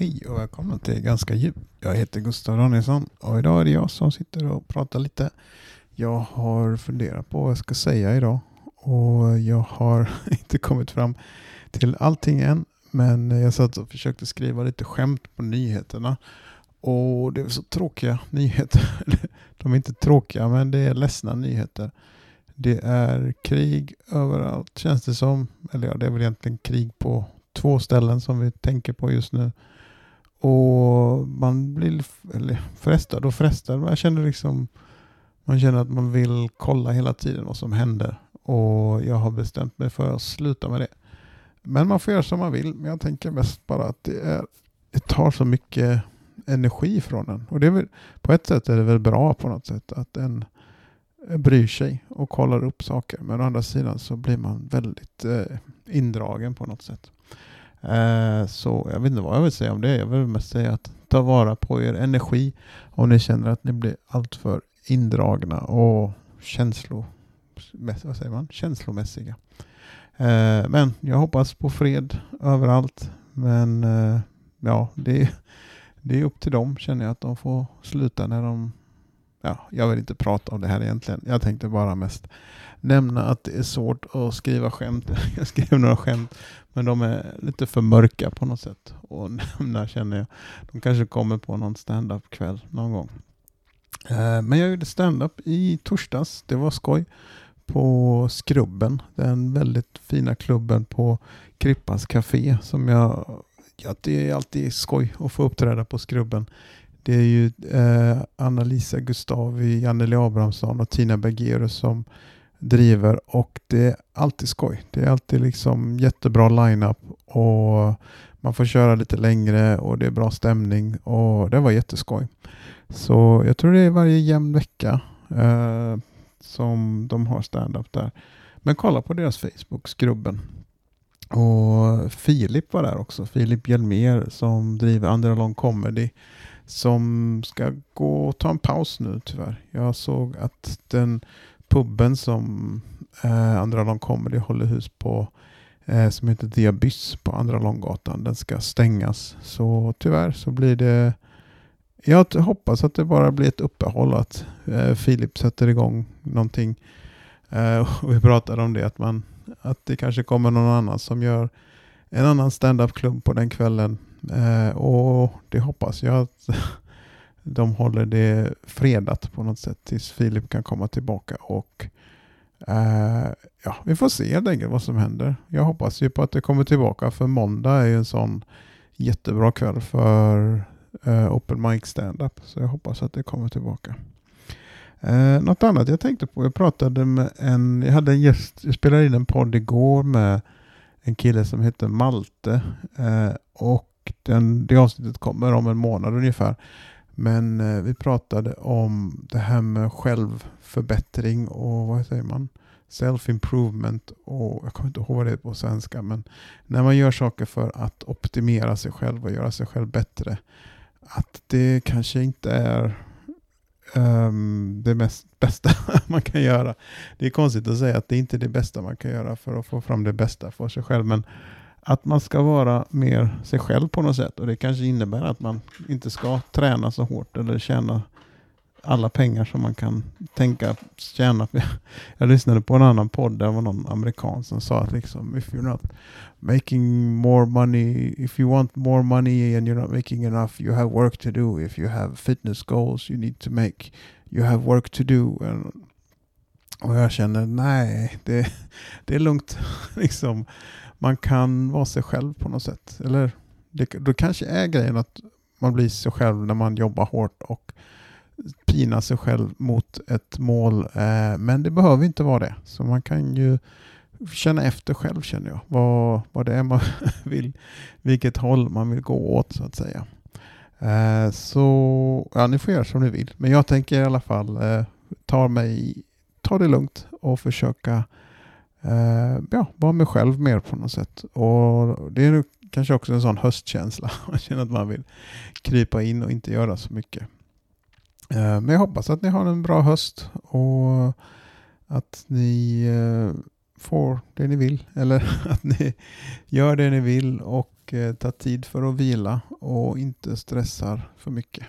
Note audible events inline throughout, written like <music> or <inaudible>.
Hej och välkomna till Ganska djup. Jag heter Gustav Danielsson och idag är det jag som sitter och pratar lite. Jag har funderat på vad jag ska säga idag och jag har <laughs> inte kommit fram till allting än. Men jag satt och försökte skriva lite skämt på nyheterna och det är så tråkiga <laughs> nyheter. De är inte tråkiga men det är ledsna nyheter. Det är krig överallt känns det som. Eller ja, det är väl egentligen krig på två ställen som vi tänker på just nu. Och man blir eller, frestad och frestad. Man känner liksom man känner att man vill kolla hela tiden vad som händer. Och jag har bestämt mig för att sluta med det. Men man får göra som man vill. Men jag tänker mest bara att det, är, det tar så mycket energi från en. Och det är väl, på ett sätt är det väl bra på något sätt att en bryr sig och kollar upp saker. Men å andra sidan så blir man väldigt eh, indragen på något sätt. Eh, så jag vet inte vad jag vill säga om det. Jag vill mest säga att ta vara på er energi om ni känner att ni blir alltför indragna och känslo, vad säger man? känslomässiga. Eh, men jag hoppas på fred överallt. Men eh, ja, det, det är upp till dem känner jag att de får sluta när de ja, jag vill inte prata om det här egentligen. Jag tänkte bara mest nämna att det är svårt att skriva skämt. <laughs> Jag skrev några skämt, men de är lite för mörka på något sätt. Och <laughs> nämna känner jag. De kanske kommer på någon stand-up kväll någon gång. Eh, men jag gjorde stand-up i torsdags. Det var skoj. På Skrubben, den väldigt fina klubben på Krippas Café som jag Ja, det är alltid skoj att få uppträda på Skrubben. Det är ju eh, Anna-Lisa Gustavi, Anneli Abrahamsson och Tina Bergerus som driver och det är alltid skoj. Det är alltid liksom jättebra line-up och man får köra lite längre och det är bra stämning och det var jätteskoj. Så jag tror det är varje jämn vecka eh, som de har stand-up där. Men kolla på deras Facebook, Skrubben. Och Filip var där också. Filip Hjelmer som driver Andra Long Comedy som ska gå och ta en paus nu tyvärr. Jag såg att den puben som eh, Andra Lång Comedy håller hus på eh, som heter The Abyss på Andra Långgatan. Den ska stängas. Så tyvärr så blir det jag hoppas att det bara blir ett uppehåll att eh, Filip sätter igång någonting. Eh, och <laughs> vi pratade om det att, man, att det kanske kommer någon annan som gör en annan stand-up-klubb på den kvällen Eh, och det hoppas jag att <laughs> de håller det fredat på något sätt tills Filip kan komma tillbaka. Och eh, ja, Vi får se helt enkelt vad som händer. Jag hoppas ju på att det kommer tillbaka för måndag är ju en sån jättebra kväll för eh, Open mic-standup. Så jag hoppas att det kommer tillbaka. Eh, något annat jag tänkte på, jag pratade med en, jag hade en gäst, jag spelade in en podd igår med en kille som heter Malte. Eh, och den, det avsnittet kommer om en månad ungefär. Men eh, vi pratade om det här med självförbättring och vad säger man? Self-improvement och jag kommer inte ihåg vad det är på svenska. Men när man gör saker för att optimera sig själv och göra sig själv bättre. Att det kanske inte är um, det mest <laughs> bästa man kan göra. Det är konstigt att säga att det inte är det bästa man kan göra för att få fram det bästa för sig själv. Men att man ska vara mer sig själv på något sätt. Och det kanske innebär att man inte ska träna så hårt eller tjäna alla pengar som man kan tänka tjäna. <laughs> Jag lyssnade på en annan podd där var någon amerikan som sa att liksom, if you're not making more money, if you want more money and you're not making enough, you have work to do. If you have fitness goals you need to make, you have work to do. And, och jag känner, nej, det, det är lugnt. <laughs> liksom man kan vara sig själv på något sätt. Eller det, då kanske är grejen att man blir sig själv när man jobbar hårt och pinar sig själv mot ett mål. Eh, men det behöver inte vara det. Så man kan ju känna efter själv känner jag. Vad, vad det är man <laughs> vill, vilket håll man vill gå åt så att säga. Eh, så ja, ni får göra som ni vill. Men jag tänker i alla fall eh, ta, mig, ta det lugnt och försöka eh, ja, vara mig själv mer på något sätt. Och Det är kanske också en sån höstkänsla. <laughs> Man känner att man vill krypa in och inte göra så mycket. Eh, men jag hoppas att ni har en bra höst och att ni eh, får det ni vill. <laughs> Eller att ni gör det ni vill och eh, tar tid för att vila och inte stressar för mycket.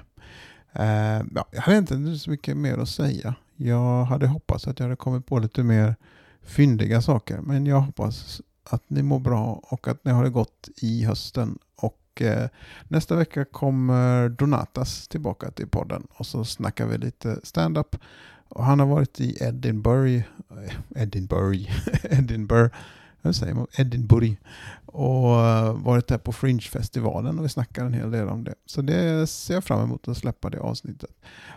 Eh, ja, jag hade inte så mycket mer att säga. Jag hade hoppats att jag hade kommit på lite mer fyndiga saker, men jag hoppas att ni mår bra och att ni har det gott i hösten. Och eh, nästa vecka kommer Donatas tillbaka till podden och så snackar vi lite stand-up. Och han har varit i Edinburgh, eh, Edinburgh, <laughs> Edinburgh, hur säger man? Edinburgh. Och eh, varit där på Fringe-festivalen och vi snackar en hel del om det. Så det ser jag fram emot att släppa det avsnittet.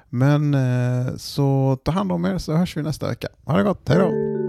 Men eh, så ta hand om er så hörs vi nästa vecka. Ha det gott, hej då!